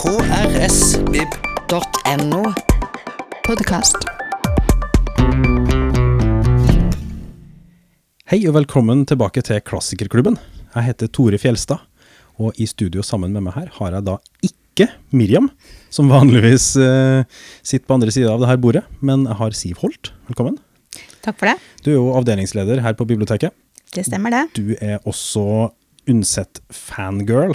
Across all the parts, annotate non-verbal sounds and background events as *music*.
krsvib.no. Podkast. Hei og velkommen tilbake til Klassikerklubben. Jeg heter Tore Fjelstad, og i studio sammen med meg her har jeg da ikke Miriam, som vanligvis uh, sitter på andre sida av det her bordet, men jeg har Siv Holt. Velkommen. Takk for det. Du er jo avdelingsleder her på biblioteket. Det stemmer, det. Du er også Undset-fangirl.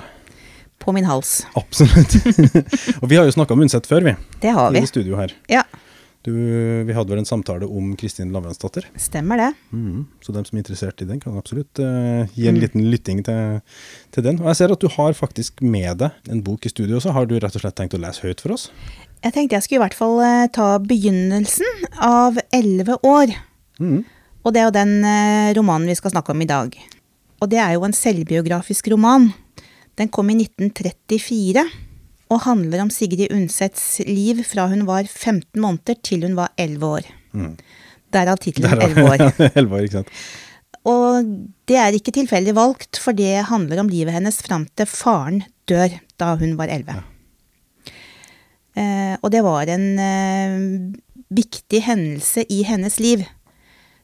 På min hals. Absolutt. *laughs* og vi har jo snakka om Undset før, vi. Det har vi. I studio her. Ja, Du, vi hadde vel en samtale om Kristin Lavransdatter. stemmer det. Mm, Så dem som er interessert i den, kan absolutt uh, gi en liten lytting til, til den. Og jeg ser at du har faktisk med deg en bok i studio også. Har du rett og slett tenkt å lese høyt for oss? Jeg tenkte jeg skulle i hvert fall eh, ta begynnelsen av Elleve år. Mm. Og det er jo den eh, romanen vi skal snakke om i dag. Og det er jo en selvbiografisk roman. Den kom i 1934 og handler om Sigrid Undsets liv fra hun var 15 måneder til hun var 11 år. Derav tittelen Der har- 11 år. *laughs* Elleve år, ikke sant. Og det er ikke tilfeldig valgt, for det handler om livet hennes fram til faren dør da hun var 11. Eh, og det var en eh, viktig hendelse i hennes liv.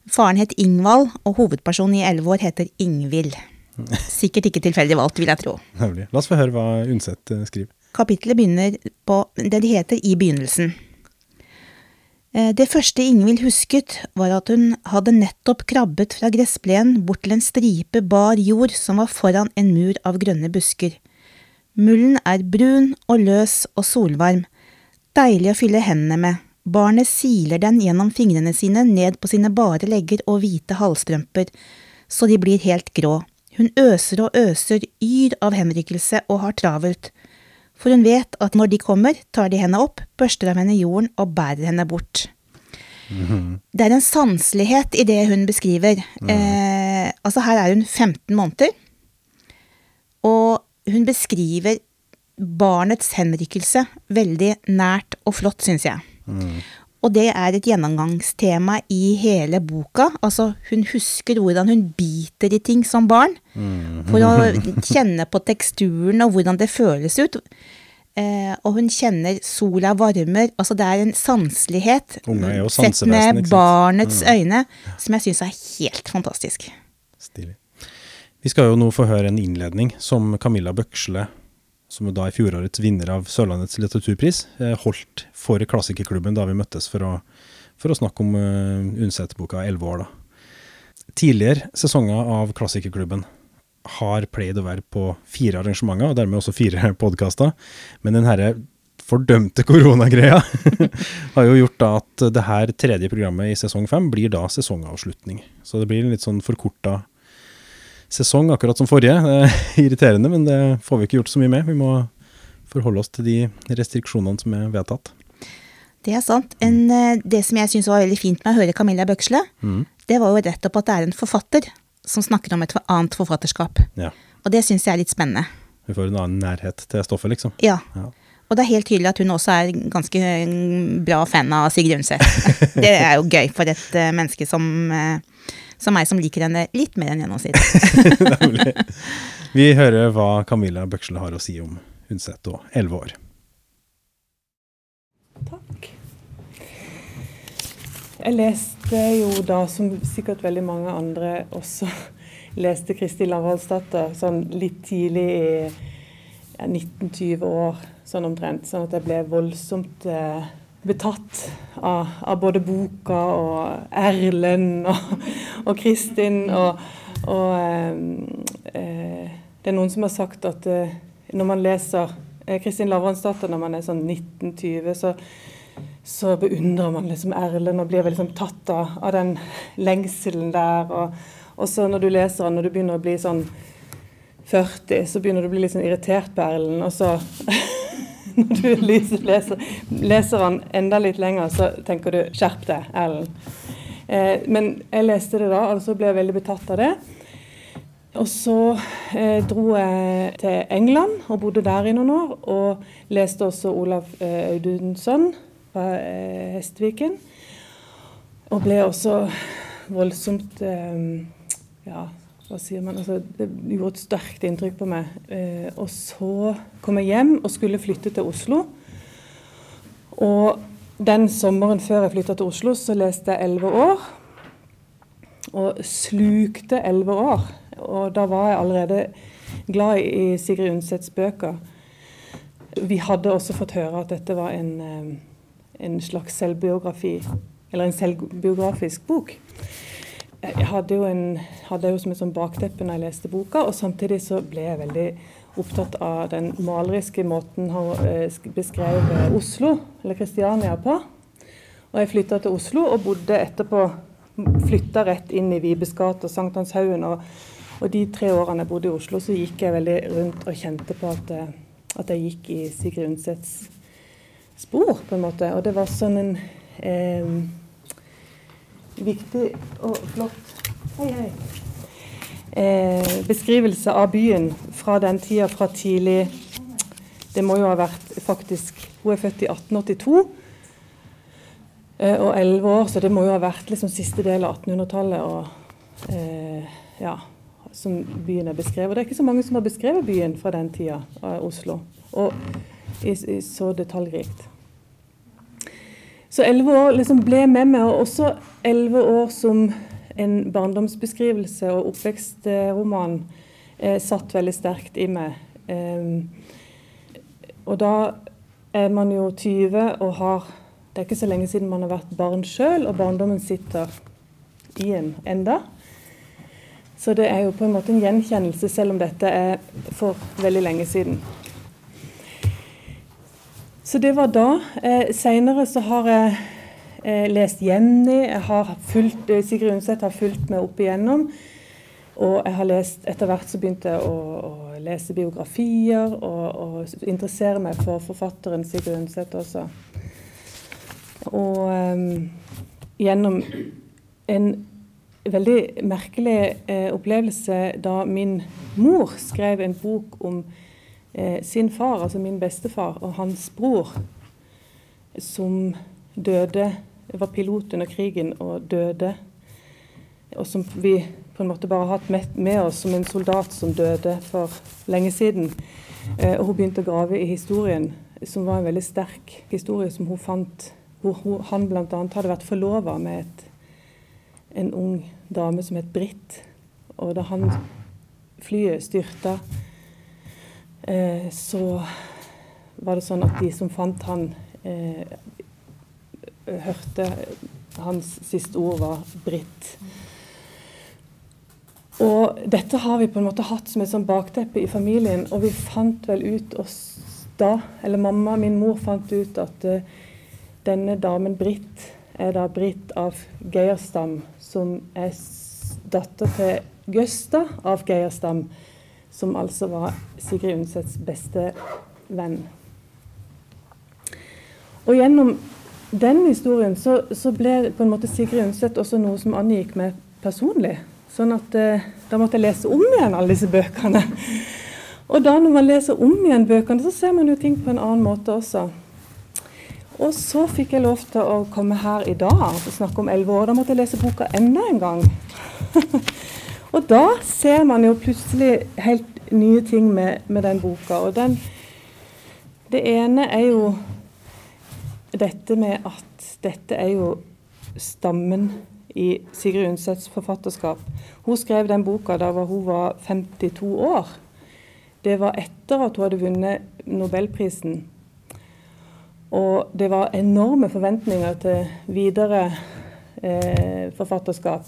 Faren het Ingvald, og hovedpersonen i 11 år heter Ingvild. Sikkert ikke tilfeldig valgt, vil jeg tro. Nemlig. La oss få høre hva Undset eh, skriver. Kapittelet begynner på det det heter i begynnelsen. Eh, Det første Ingvild husket, var at hun hadde nettopp krabbet fra gressplenen bort til en stripe bar jord som var foran en mur av grønne busker. Mullen er brun og løs og solvarm, deilig å fylle hendene med. Barnet siler den gjennom fingrene sine ned på sine bare legger og hvite halvstrømper, så de blir helt grå. Hun øser og øser, yr av henrykkelse og har travelt for hun vet at når de kommer, tar de henne opp, børster av henne jorden og bærer henne bort. Det er en sanselighet i det hun beskriver. Eh, altså her er hun 15 måneder, og hun beskriver barnets henrykkelse veldig nært og flott, syns jeg. Og det er et gjennomgangstema i hele boka. Altså, hun husker hvordan hun biter i ting som barn. For å *laughs* kjenne på teksturen og hvordan det føles ut. Eh, og hun kjenner sola varmer. Altså, det er en sanselighet sett med barnets øyne som jeg syns er helt fantastisk. Stilig. Vi skal jo nå få høre en innledning som Camilla Bøksle, som da er fjorårets vinner av Sørlandets litteraturpris, eh, holdt for Klassikerklubben da vi møttes for å, for å snakke om uh, Undset-boka 'Elleve år'. da. Tidligere sesonger av Klassikerklubben har pleid å være på fire arrangementer, og dermed også fire *laughs* podkaster. Men denne fordømte koronagreia *laughs* har jo gjort at det her tredje programmet i sesong fem blir da sesongavslutning. Så det blir en litt sånn forkorta sesong, akkurat som forrige. Det er *laughs* irriterende, men det får vi ikke gjort så mye med. Vi må forholde oss til de restriksjonene som er vedtatt. Det er sant. En, eh, det som jeg syns var veldig fint med å høre Camilla Bøksle, det var jo rett opp at det er en forfatter som snakker om et annet forfatterskap. Ja. Og det syns jeg er litt spennende. Vi får en annen nærhet til stoffet, liksom. Ja. Ja. Og det er helt tydelig at hun også er ganske mm, bra fan av Sigrid Undset. *laughs* det er jo gøy for et eh, menneske som, som meg, som liker henne litt mer enn gjennomsnittet. *laughs* Vi hører hva Camilla Bøksle har å si om Undset og elleve år. Takk. Jeg leste jo da, som sikkert veldig mange andre også, *laughs* leste Kristi Lavransdatter sånn litt tidlig i ja, 19-20 år, sånn omtrent. Sånn at jeg ble voldsomt eh, betatt av, av både boka og Erlend og, og Kristin. Og, og eh, eh, det er noen som har sagt at eh, når man leser eh, Kristin Lavransdatter når man er sånn 19-20, så så beundrer man liksom Erlend og blir liksom tatt av, av den lengselen der. Og, og så når du leser han, når du begynner å bli sånn 40, så begynner du å bli litt sånn irritert på Erlend. Og så *laughs* *laughs* når du lyser, leser, leser den enda litt lenger, så tenker du 'skjerp deg, Erlend'. Eh, men jeg leste det da, og så ble jeg veldig betatt av det. Og så eh, dro jeg til England og bodde der i noen år. Og leste også Olav eh, Audunsson fra eh, Hestviken. Og ble også voldsomt eh, ja, hva sier man, altså, Det gjorde et sterkt inntrykk på meg. Eh, og så kom jeg hjem og skulle flytte til Oslo. Og den sommeren før jeg flytta til Oslo, så leste jeg elleve år. Og slukte elleve år. Og da var jeg allerede glad i Sigrid Undsets bøker. Vi hadde også fått høre at dette var en, eh, en slags selvbiografi, eller en selvbiografisk bok jeg hadde jo, en, hadde jo som et sånn bakteppe når jeg leste boka, og samtidig så ble jeg veldig opptatt av den maleriske måten han eh, beskrev eh, Oslo, eller Kristiania, på. Og jeg flytta til Oslo og bodde etterpå Flytta rett inn i Vibes gate og Sankthanshaugen. Og, og, de tre årene jeg bodde i Oslo, så gikk jeg veldig rundt og kjente på at, eh, at jeg gikk i Sigrid Undsets spor, på en måte. Og det var sånn en eh, viktig og flott hei, hei. Eh, beskrivelse av byen fra den tida, fra tidlig Det må jo ha vært faktisk Hun er født i 1882 eh, og 11 år, så det må jo ha vært liksom siste del av 1800-tallet. og eh, ja, som byen er beskrevet. Det er ikke så mange som har beskrevet byen fra den tida, av Oslo. Og i, i så detaljrikt. Så elleve år liksom ble med meg, og også elleve år som en barndomsbeskrivelse og oppvekstroman eh, satt veldig sterkt i meg. Eh, og da er man jo 20 og har Det er ikke så lenge siden man har vært barn sjøl, og barndommen sitter i en enda. Så det er jo på en måte en gjenkjennelse, selv om dette er for veldig lenge siden. Så det var da. Eh, Seinere så har jeg eh, lest Jenny. Jeg har fulgt, eh, Sigrid Undset har fulgt meg opp igjennom. Og jeg har lest, etter hvert så begynte jeg å, å lese biografier og, og, interessere meg for forfatteren Sigrid Undset også. Og eh, gjennom en veldig merkelig eh, opplevelse da min mor skrev en bok om sin far, altså min bestefar, og hans bror, som døde Var pilot under krigen og døde. Og som vi på en måte bare har hatt med, oss som en soldat som døde for lenge siden. Eh, og hun begynte å grave i historien, som var en veldig sterk historie som hun fant hvor hun, han bl.a. hadde vært forlova med et, en ung dame som het Britt. Og da han flyet styrta eh, så var det sånn at de som fant han, eh, hørte hans siste ord var 'Britt'. Og dette har vi på en måte hatt som et sånn bakteppe i familien, og vi fant vel ut oss da, eller mamma, min mor, fant ut at uh, denne damen Britt er da Britt av Geierstam, som er datter til Gøsta av Geierstam, som altså var Sigrid Undsets beste venn. Og gjennom den historien så, så, ble på en måte Sigrid Undset også noe som angikk meg personlig. Sånn at eh, da måtte jeg lese om igjen alle disse bøkene. Og da når man leser om igjen bøkene, så ser man jo ting på en annen måte også. Og så fikk jeg lov til å komme her i dag og snakke om elleve år. Da måtte jeg lese boka enda en gang. *laughs* Og da ser man jo plutselig helt nye ting med, med den boka. Og den, det ene er jo dette med at dette er jo stammen i Sigrid Undsets forfatterskap. Hun skrev den boka da hun var 52 år. Det var etter at hun hadde vunnet Nobelprisen. Og det var enorme forventninger til videre eh, forfatterskap.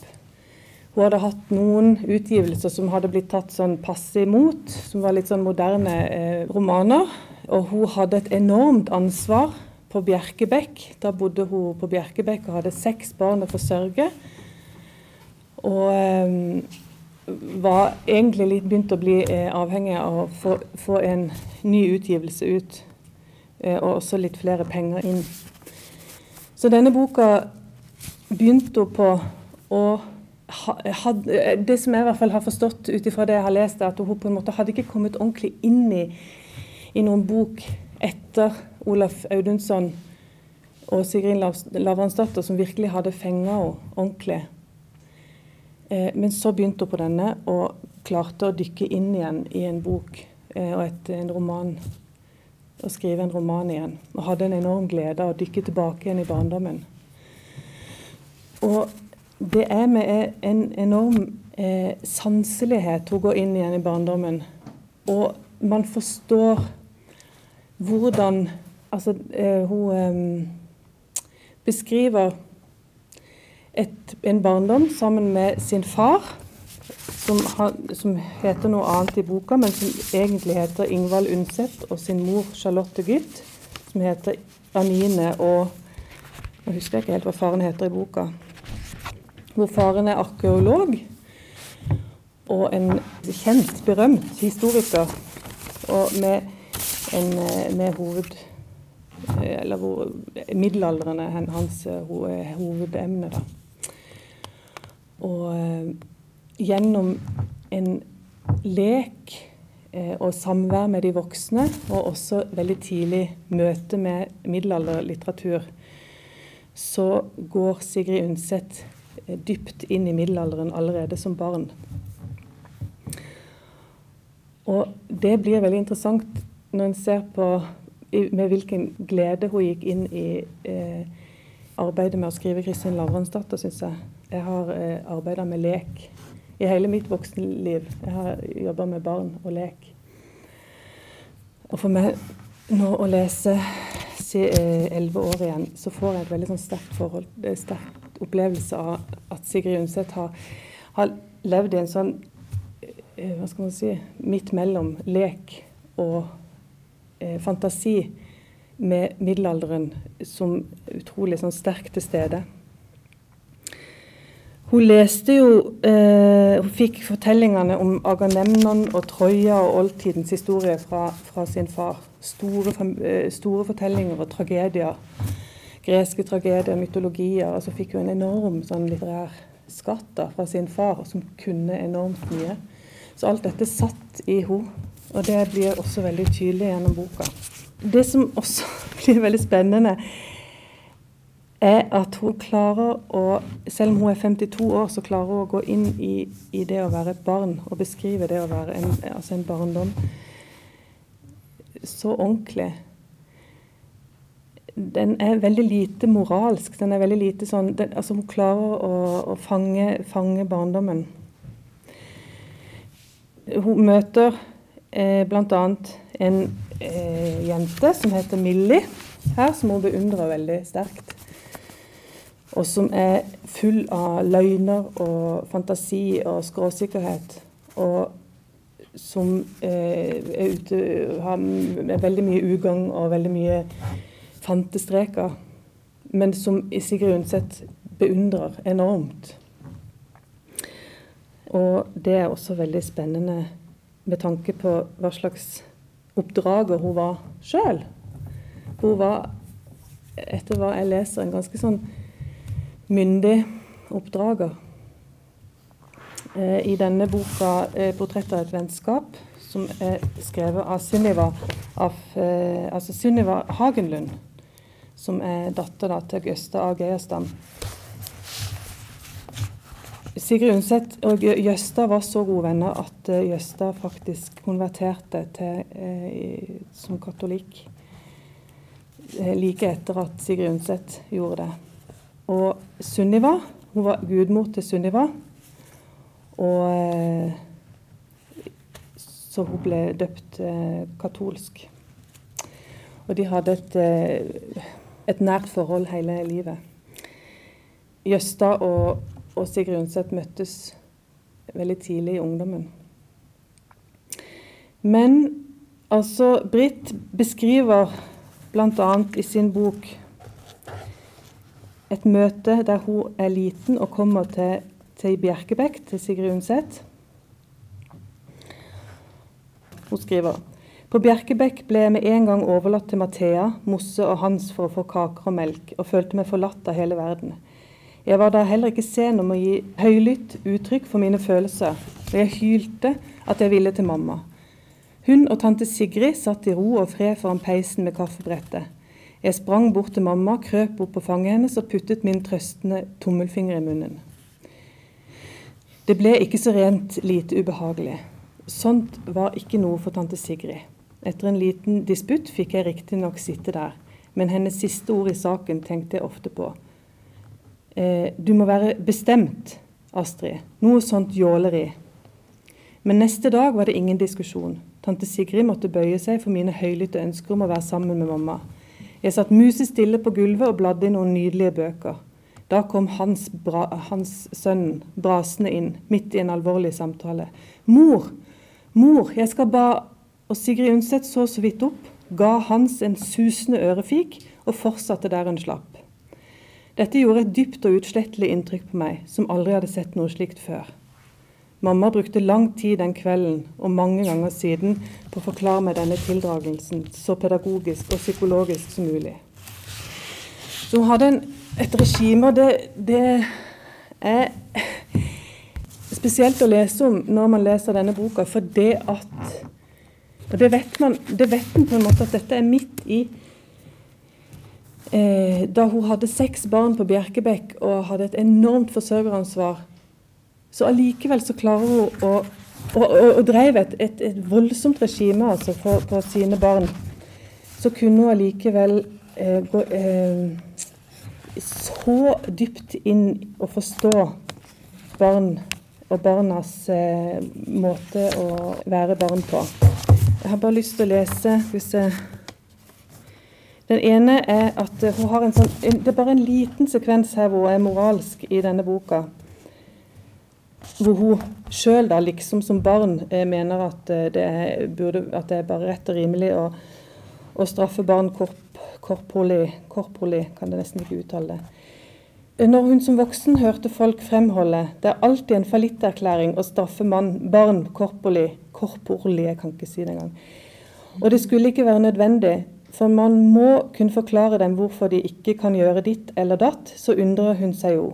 Hun hadde hatt noen utgivelser som hadde blitt tatt sånn passe imot, som var litt sånn moderne eh, romaner. Og hun hadde et enormt ansvar på Bjerkebekk. Da bodde hun på Bjerkebekk og hadde seks barn å forsørge. Og eh, var egentlig litt begynt å bli eh, avhengig av å få, få, en ny utgivelse ut. Eh, og også litt flere penger inn. Så denne boka begynte hun på å had, det som jeg i hvert fall har forstått ut ifra det jeg har lest, er at hun på en måte hadde ikke kommet ordentlig inn i, i noen bok etter Olaf Audunsson og Sigrid Lavransdatter, som virkelig hadde fenga henne ordentlig. Eh, men så begynte hun på denne og klarte å dykke inn igjen i en bok eh, og et, en roman. Og skrive en roman igjen. Og hadde en enorm glede av å dykke tilbake igjen i barndommen. Og det er med en enorm eh, sanselighet hun går inn igjen i barndommen. Og man forstår hvordan Altså, eh, hun eh, beskriver et, en barndom sammen med sin far, som, som, heter noe annet i boka, men som egentlig heter Ingvald Undset, og sin mor Charlotte Gytt, som heter Anine og Nå husker jeg ikke helt hva faren heter i boka. Hvor faren er arkeolog og en kjent, berømt historiker. Og med, en, med hoved eller hvor middelalderen er hans eh, hovedemne. Da. Og eh, gjennom en lek eh, og samvær med de voksne, og også veldig tidlig møte med middelalderlitteratur, så går Sigrid Undset dypt inn i middelalderen allerede som barn. Og det blir veldig interessant når en ser på med hvilken glede hun gikk inn i eh, arbeidet med å skrive Kristin Lavransdatter, syns jeg. Jeg har eh, arbeida med lek i hele mitt voksenliv. Jeg har jobba med barn og lek. Og for meg nå å lese eh, elleve år igjen, så får jeg et veldig sånn sterkt forhold, eh, sterk opplevelse av at Sigrid Undset har, har levd i en sånn eh, hva skal man si, midt mellom lek og eh, fantasi med middelalderen som utrolig sånn sterkt til stede. Hun leste jo eh, Hun fikk fortellingene om Agamemnon og Troja og oldtidens historie fra, fra sin far. Store, eh, store, fortellinger og tragedier. Greske tragedier, mytologier. Og så fikk hun en enorm sånn litterær skatt da, fra sin far, som kunne enormt mye. Så alt dette satt i henne. Og det blir også veldig tydelig gjennom boka. Det som også *laughs* blir veldig spennende, er at hun klarer å Selv om hun er 52 år, så klarer hun å gå inn i, i det å være et barn og beskrive det å være en, altså en barndom så ordentlig. Den er veldig lite moralsk. Den er veldig lite sånn den, altså Hun klarer å, å fange, fange barndommen. Hun møter eh, bl.a. en eh, jente som heter Millie, her, som hun beundrer veldig sterkt. Og som er full av løgner og fantasi og skråsikkerhet. Og som eh, er ute har veldig mye ugagn og veldig mye fantestreker. Men som Sigrid Undset beundrer enormt. Og det er også veldig spennende med tanke på hva slags oppdrager hun var sjøl. Hun var, etter hva jeg leser, en ganske sånn myndig oppdrager. Eh, I denne boka eh, 'Portrett av et vennskap', som er skrevet av Sunniva, av, eh, altså Sunniva Hagenlund, som er datter da, til Gøsta A. Geierstam. Sigrid Undset og Jøstad var så gode venner at Jøstad faktisk konverterte til, eh, som katolikk uh, like etter at Sigrid Undset gjorde det. Og Sunniva Hun var gudmor til Sunniva. Og så hun ble døpt katolsk. Og de hadde et, et nært forhold hele livet. Jøsta og og Sigrid Undset møttes veldig tidlig i ungdommen. Men altså Britt beskriver bl.a. i sin bok et møte der hun er liten og kommer til, til Bjerkebekk, til Sigrid Undset. Hun skriver på Bjerkebekk ble jeg med en gang overlatt til Mathea, Mosse og Hans for å få kaker og melk, og følte meg forlatt av hele verden. Jeg var da heller ikke sen om å gi høylytt uttrykk for mine følelser, og jeg hylte at jeg ville til mamma. Hun og tante Sigrid satt i ro og fred foran peisen med kaffebrettet. Jeg sprang bort til mamma, krøp opp på fanget hennes og puttet min trøstende tommelfinger i munnen. Det ble ikke så rent lite ubehagelig. Sånt var ikke noe for tante Sigrid. Etter en liten disputt fikk jeg riktignok sitte der, men hennes siste ord i saken tenkte jeg ofte på. Eh, du må være bestemt, Astrid. Noe sånt jåleri. Men neste dag var det ingen diskusjon. Tante Sigrid måtte bøye seg for mine høylytte ønsker om å være sammen med mamma. Jeg satt musestille på gulvet og bladde i noen nydelige bøker. Da kom Hans, bra, hans sønnen brasende inn, midt i en alvorlig samtale. 'Mor! Mor, jeg skal ba' Og Sigrid Undset så så vidt opp, ga Hans en susende ørefik og fortsatte der hun slapp. Dette gjorde et dypt og utslettelig inntrykk på meg, som aldri hadde sett noe slikt før. Mamma brukte lang tid den kvelden og mange ganger siden på å forklare meg denne tildragelsen så pedagogisk og psykologisk som mulig. Så hun hadde en, et regime, og det, det er spesielt å lese om når man leser denne boka, for det at Og det vet man, det vet man på en måte at dette er midt i eh, Da hun hadde seks barn på Bjerkebekk og hadde et enormt forsørgeransvar, så allikevel så klarer hun å og, og, og drev et, et, et, voldsomt regime altså, for, for, sine barn, så kunne hun allikevel eh, gå eh, så dypt inn og forstå barn og barnas eh, måte å være barn på. Jeg har bare lyst til å lese hvis jeg den ene er at hun har en sånn Det er bare en liten sekvens her hvor hun er moralsk i denne boka. Hvor hun sjøl, liksom som barn, eh, mener at eh, det, er, burde, at det er bare rett og rimelig å, å straffe barn korp, korporlig, kan det nesten ikke uttale det. Når hun som voksen hørte folk fremholde det er alltid en fallitterklæring å straffe mann, barn korporlig Korporlig, jeg kan ikke si det engang. Og det skulle ikke være nødvendig, for man må kunne forklare dem hvorfor de ikke kan gjøre ditt eller datt, så undrer hun seg jo.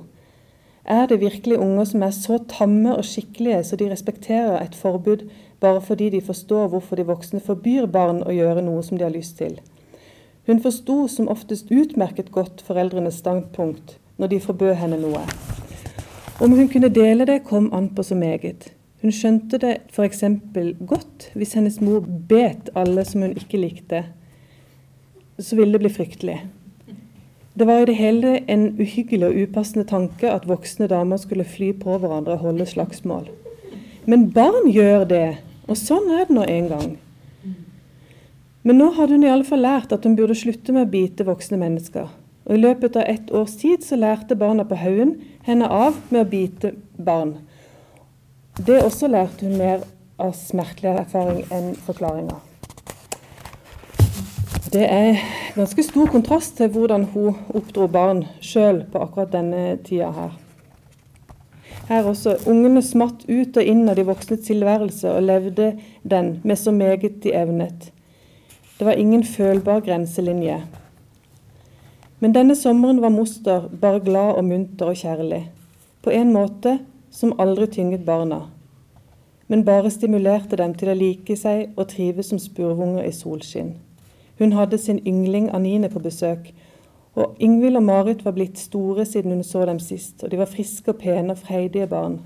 Er det virkelig unger som er så tamme og skikkelige så de respekterer et forbud bare fordi de forstår hvorfor de voksne forbyr barn å gjøre noe som de har lyst til? Hun forsto som oftest utmerket godt foreldrenes standpunkt når de forbød henne noe. Om hun kunne dele det, kom an på så meget. Hun skjønte det f.eks. godt hvis hennes mor bet alle som hun ikke likte, så ville det bli fryktelig. Det var i det hele en uhyggelig og upassende tanke at voksne damer skulle fly på hverandre og holde slagsmål. Men barn gjør det, og sånn er det nå en gang. Men nå hadde hun i alle fall lært at hun burde slutte med å bite voksne mennesker. Og I løpet av ett års tid så lærte barna på haugen henne av med å bite barn. Det også lærte hun mer av smertelig erfaring enn forklaringer. Det er ganske stor kontrast til hvordan hun oppdro barn sjøl på akkurat denne tida her. Her også. Ungene smatt ut og inn av de voksnes tilværelse og levde den med så meget de evnet. Det var ingen følbar grenselinje. Men denne sommeren var moster bare glad og munter og kjærlig. På en måte som aldri tynget barna, men bare stimulerte dem til å like seg og trives som spurvunger i solskinn. Hun hadde sin yngling Anine på besøk, og Ingvild og Marit var blitt store siden hun så dem sist, og de var friske og pene og freidige barn.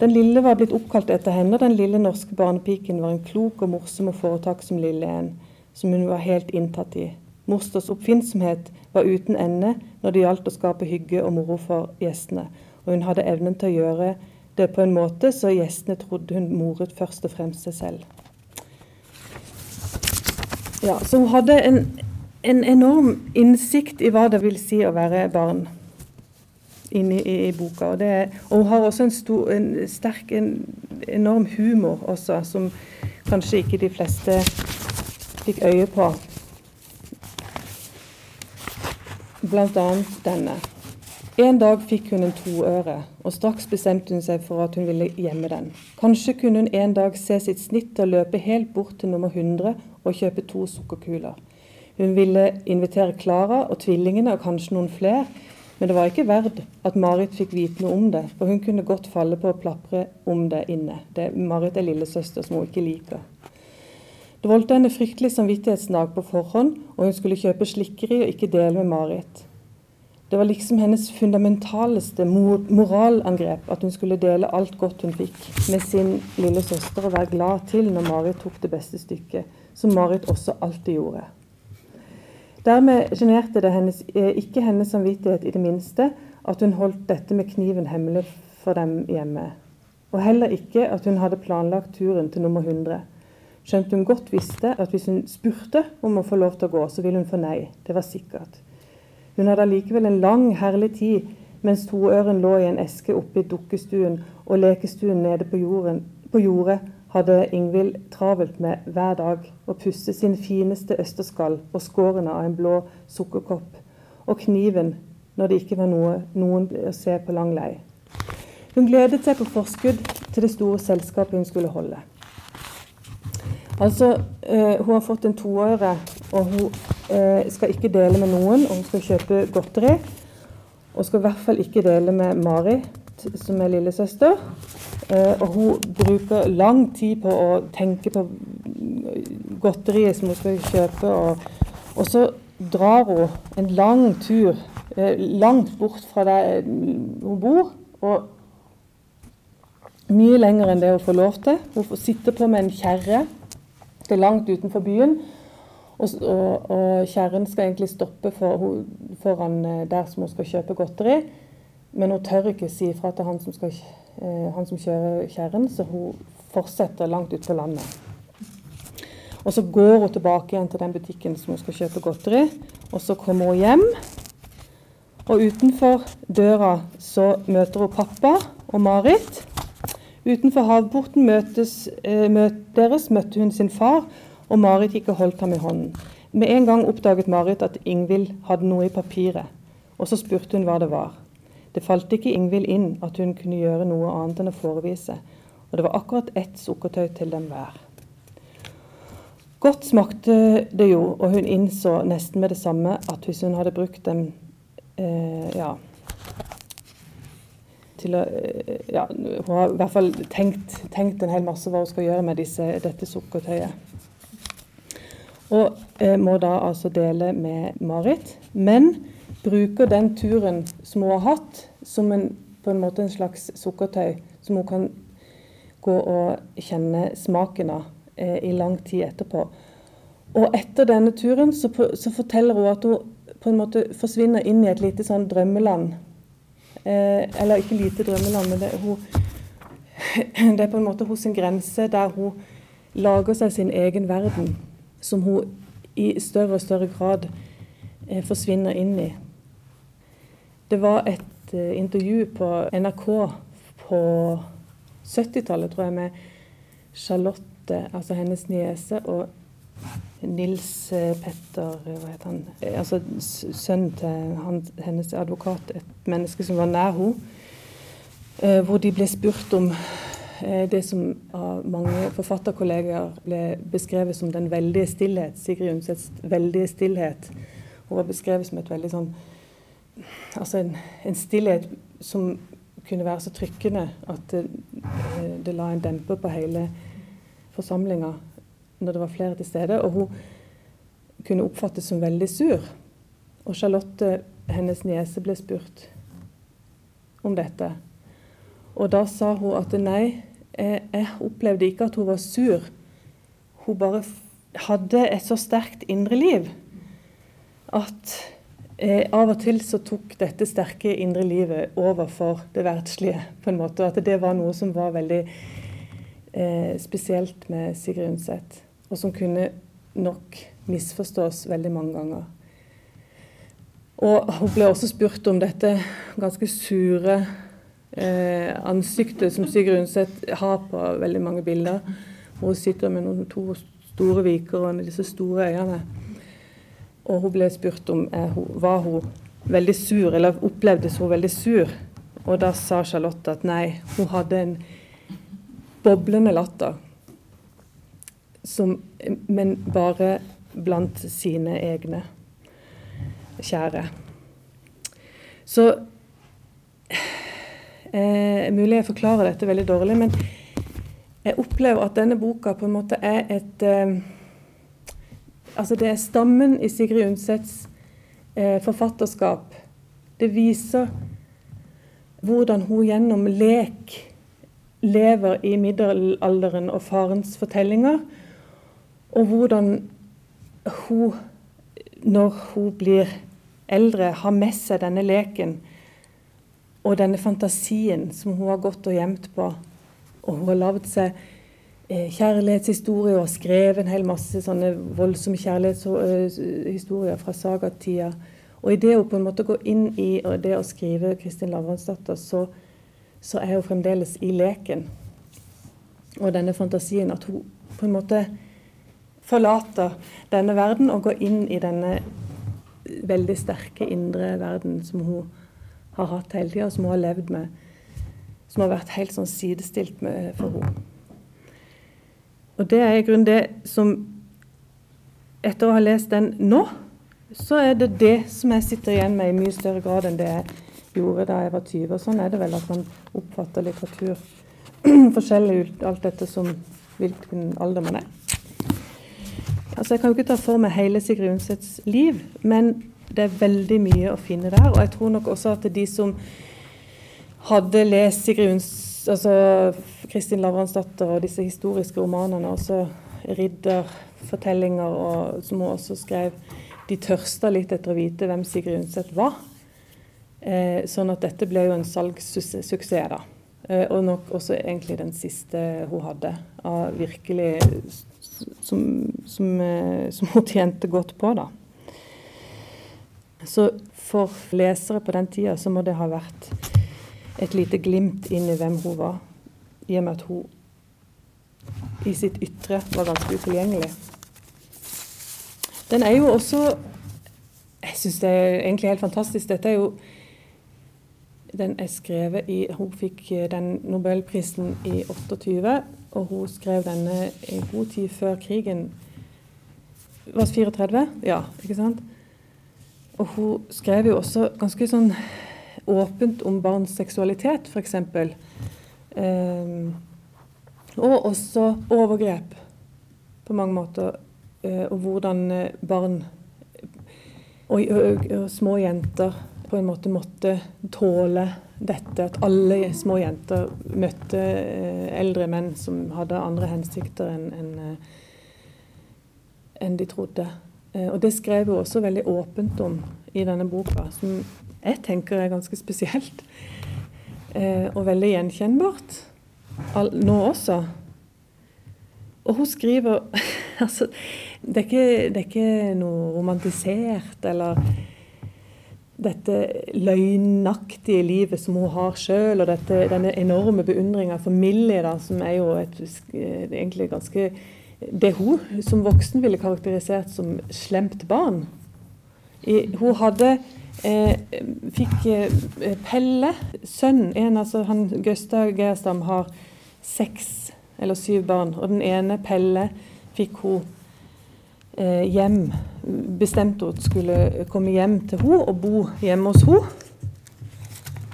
Den lille var blitt oppkalt etter henne, og den lille norske barnepiken var en klok og morsom og foretaksom lille en, som hun var helt inntatt i. Mosters oppfinnsomhet var uten ende når det gjaldt å skape hygge og moro for gjestene, og hun hadde evnen til å gjøre det på en måte så gjestene trodde hun moret først og fremst seg selv. Ja, så hun hadde en, en, enorm innsikt i hva det vil si å være barn inni i, i boka. Og, det, og, hun har også en, stor, en sterk, en enorm humor også, som kanskje ikke de fleste fikk øye på. Blant annet denne. En dag fikk hun en toøre, og straks bestemte hun seg for at hun ville gjemme den. Kanskje kunne hun en dag se sitt snitt å løpe helt bort til nummer 100 og kjøpe to sukkerkuler. Hun ville invitere Klara og tvillingene og kanskje noen flere, men det var ikke verdt at Marit fikk vite noe om det, for hun kunne godt falle på å plapre om det inne. Det, Marit er lillesøster som hun ikke liker. Det voldte henne fryktelig samvittighetsnag på forhånd, og hun skulle kjøpe slikkeri og ikke dele med Marit. Det var liksom hennes fundamentaleste mor moralangrep at hun skulle dele alt godt hun fikk med sin lille søster og være glad til når Marit tok det beste stykket, som Marit også alltid gjorde. Dermed sjenerte det hennes, eh, ikke hennes samvittighet i det minste at hun holdt dette med kniven hemmelig for dem hjemme. Og heller ikke at hun hadde planlagt turen til nummer 100. Skjønt hun godt visste at hvis hun spurte om å få lov til å gå, så ville hun få nei. Det var sikkert. Hun hadde allikevel en lang, herlig tid mens toøren lå i en eske oppe i dukkestuen og lekestuen nede på, jorden, på jordet, hadde Ingvild travelt med hver dag å pusse sin fineste østerskall og skårene av en blå sukkerkopp, og kniven når det ikke var noe, noen å se på lang lei. Hun gledet seg på forskudd til det store selskapet hun skulle holde. Altså, øh, Hun har fått en toåre, og hun eh, skal ikke dele med noen. Og hun skal kjøpe godteri. Og skal i hvert fall ikke dele med Mari, som er lillesøster. Eh, og hun bruker lang tid på å tenke på godteriet som hun skal kjøpe. Og, og så drar hun en lang tur eh, langt bort fra der hun bor. og mye lenger enn det hun får lov til. Hun sitter på med en kjerre det er langt utenfor byen. Og, og, og kjerren skal egentlig stoppe for, foran eh, der som hun skal kjøpe godteri. Men hun tør ikke si ifra til han som, skal, eh, han som kjører kjerren, så hun fortsetter langt ut på landet. Og så går hun tilbake igjen til den butikken som hun skal kjøpe godteri. Og så kommer hun hjem. Og utenfor døra så møter hun pappa og Marit. Utenfor havporten møtes, eh, møt deres møtte hun sin far, og Marit gikk og holdt ham i hånden. Med en gang oppdaget Marit at Ingvild hadde noe i papiret, og så spurte hun hva det var. Det falt ikke Ingvild inn at hun kunne gjøre noe annet enn å forevise, og det var akkurat ett sukkertøy til dem hver. Godt smakte det jo, og hun innså nesten med det samme at hvis hun hadde brukt dem eh, ja, til å eh, ja, Hun har i hvert fall tenkt, tenkt, en hel masse hva hun skal gjøre med disse, dette sukkertøyet. Og eh, må da altså dele med Marit. Men bruker den turen som hun har hatt, som en, på en måte en slags sukkertøy som hun kan gå og kjenne smaken av eh, i lang tid etterpå. Og etter denne turen så, så, forteller hun at hun på en måte forsvinner inn i et lite sånn drømmeland Eh, eller ikke lite drømmeland, men det, hun, *clears throat* det, er på en måte hos en grense der hun lager seg sin egen verden, som hun i større og større grad eh, forsvinner inn i. Det var et eh, intervju på NRK på 70-tallet, tror jeg, med Charlotte, altså hennes niese, og Nils eh, Petter eh, hva heter han, eh, altså sønnen til han, hennes advokat, et menneske som var nær henne, hvor de ble spurt om det som av mange forfatterkollegaer ble beskrevet som den veldige stillhet. Sigrid Undsets veldige stillhet. Hun var beskrevet som et veldig sånn Altså en, en stillhet som kunne være så trykkende at det, det la en demper på hele forsamlinga når det var flere til stede. Og hun kunne oppfattes som veldig sur. Og Charlotte, hennes niese, ble spurt om dette. Og da sa hun at nei, jeg, opplevde ikke at hun var sur. Hun bare hadde et så sterkt indre liv at av og til så tok dette sterke indre livet over for det verdslige. på en måte, At det var noe som var veldig eh, spesielt med Sigrid Undset og som kunne nok misforstås veldig mange ganger. Og hun ble også spurt om dette ganske sure eh, ansiktet som Sigrid Undset har på veldig mange bilder. Hvor hun sitter med noen to store viker og disse store øynene. Og hun ble spurt om eh, var hun veldig sur, eller opplevdes hun veldig sur. Og da sa Charlotte at nei, hun hadde en boblende latter som, men bare blant sine egne kjære. Så eh, Mulig jeg forklarer dette veldig dårlig, men jeg opplever at denne boka på en måte er et eh, Altså det er stammen i Sigrid Undsets eh, forfatterskap. Det viser hvordan hun gjennom lek lever i middelalderen og farens fortellinger, og hvordan hun, når hun blir eldre, har med seg denne leken og denne fantasien som hun har gått og gjemt på. Og hun har lagd seg eh, kjærlighetshistorier og skrevet en hel masse sånne voldsomme kjærlighetshistorier fra sagatida. Og i det hun på en måte går inn i det å skrive Kristin Lavransdatter, så, så er hun fremdeles i leken. Og denne fantasien at hun på en måte forlater denne verden og går inn i denne veldig sterke indre verden som hun har hatt hele tida, som hun har levd med. Som har vært helt sånn sidestilt med, for henne. Og det er i grunnen det som Etter å ha lest den nå, så er det det som jeg sitter igjen med i mye større grad enn det jeg gjorde da jeg var 20. Og sånn er det vel at man oppfatter litteratur *clears throat* forskjellig ut alt etter som hvilken alder man er. Altså Jeg kan jo ikke ta for meg hele Sigrid Undsets liv, men det er veldig mye å finne der. Og jeg tror nok også at de som hadde lest Sigrid Unds, altså Kristin Lavransdatter og disse historiske romanene, også ridderfortellinger, og, som hun også skrev, de tørsta litt etter å vite hvem Sigrid Undset var. Eh, sånn at dette ble jo en salgssuksess, da. Eh, og nok også egentlig den siste hun hadde, virkelig som, som, eh, som hun tjente godt på, da. Så for lesere på den tida så må det ha vært et lite glimt inn i hvem hun var, i og med at hun i sitt ytre var ganske utilgjengelig. Den er jo også Jeg syns det er egentlig helt fantastisk. Dette er jo Den er skrevet i Hun fikk den nobelprisen i 28, og hun skrev denne en god tid før krigen. Var det 34? Ja, ikke sant? Og hun skrev jo også ganske sånn åpent om barns seksualitet, f.eks. Um, og også overgrep på mange måter. Uh, og hvordan eh, barn og, og, og, små jenter på en måte måtte tåle dette. At alle små jenter møtte uh, eldre menn som hadde andre hensikter enn en, en de trodde. Eh, og det skrev hun også veldig åpent om i denne boka, som jeg tenker er ganske spesielt. Eh, og veldig gjenkjennbart nå også. Og hun skriver *laughs* altså, det, er ikke, det er ikke noe romantisert eller dette løgnaktige livet som hun har sjøl, og dette, denne enorme beundringa for Millie, da, som er jo et egentlig ganske det hun som voksen ville karakterisert som slemt barn. I, hun hadde eh, fikk eh, Pelle, sønn en, altså han, Gustav Gerstam har seks eller syv barn. Og den ene, Pelle, fikk hun eh, hjem. Bestemte hun skulle komme hjem til hun og bo hjemme hos hun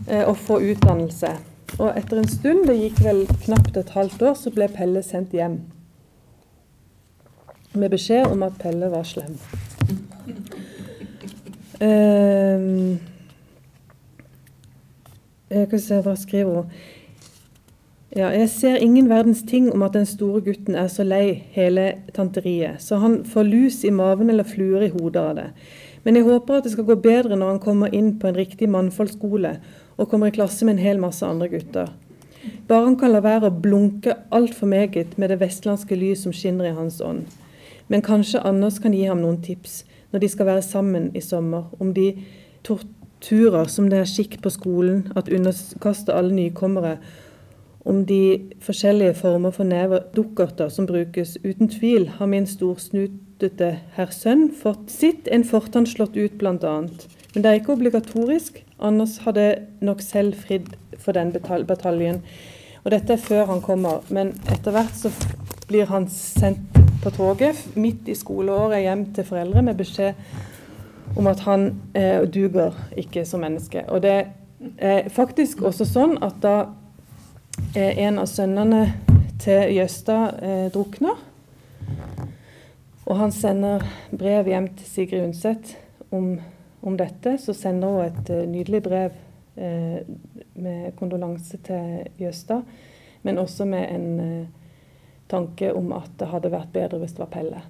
Eh, og få utdannelse. Og etter en stund, det gikk vel knapt et halvt år, så ble Pelle sendt hjem med beskjed om at Pelle var slem. Uh, jeg kan se, hva skriver hun? Ja, jeg ser ingen verdens ting om at den store gutten er så lei hele tanteriet, så han får lus i maven eller fluer i hodet av det. Men jeg håper at det skal gå bedre når han kommer inn på en riktig mannfoldskole og kommer i klasse med en hel masse andre gutter. Bare han kan la være å blunke altfor meget med det vestlandske lys som skinner i hans ånd. Men kanskje Anders kan gi ham noen tips når de skal være sammen i sommer, om de torturer som det er skikk på skolen at underkaster alle nykommere, om de forskjellige former for neverdukkerter som brukes. Uten tvil har min storsnutete herr sønn fått sitt en fortann slått ut, bl.a. Men det er ikke obligatorisk. Anders hadde nok selv fridd for den bataljen. Og dette er før han kommer, men etter hvert så blir han sendt på toget midt i skoleåret hjem til foreldre med beskjed om at han eh, duger ikke som menneske. Og det er faktisk også sånn at da eh, en av sønnene til Jøstad eh, drukner, og han sender brev hjem til Sigrid Undset om om dette, så sender hun et eh, nydelig brev eh, med kondolanse til Jøstad, men også med en eh, tanke om at det hadde vært bedre hvis det var Pelle.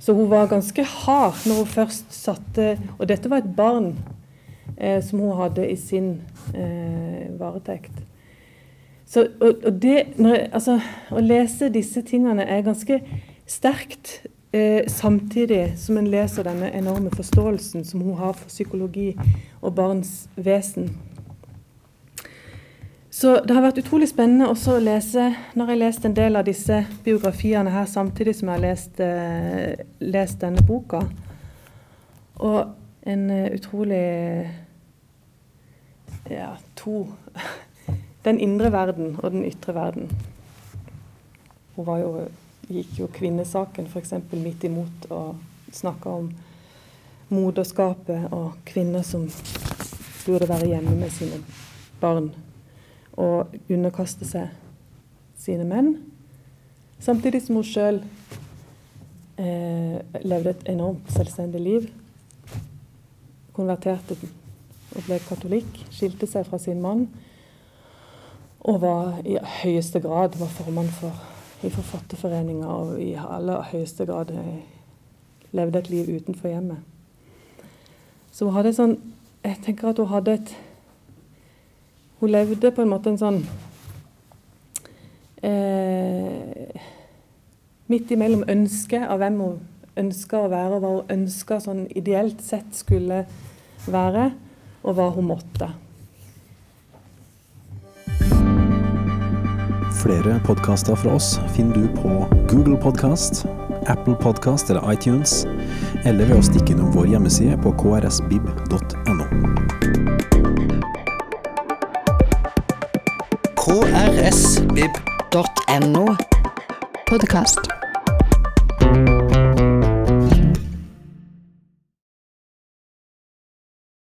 Så hun var ganske hard når hun først satte Og dette var et barn eh, som hun hadde i sin eh, varetekt. Så, og, og det, jeg, altså, Å lese disse tingene er ganske sterkt, eh, samtidig som en leser denne enorme forståelsen som hun har for psykologi og barns vesen. Så det har vært utrolig spennende også å lese Når jeg har lest en del av disse biografiene her samtidig som jeg har lest, eh, lest denne boka. Og en uh, utrolig Ja, to *laughs* Den indre verden og den ytre verden. Hun var jo, gikk jo kvinnesaken f.eks. midt imot og snakka om moderskapet og kvinner som burde være hjemme med sine barn og underkaste seg sine menn. Samtidig som hun sjøl eh, levde et enormt selvstendig liv. Konverterte og ble katolikk. Skilte seg fra sin mann. Og var i høyeste grad var formann for i Forfatterforeninga og i aller høyeste grad eh, levde et liv utenfor hjemmet. Så hun hadde sånn Jeg tenker at hun hadde et hun levde på en måte en sånn eh, Midt imellom ønsket av hvem hun ønska å være, og hva hun ønska sånn ideelt sett skulle være, og hva hun måtte. Flere podkaster fra oss finner du på Google Podkast, Apple Podkast eller iTunes, eller ved å stikke innom vår hjemmeside på krsbib.no. krsvib.no. Podkast.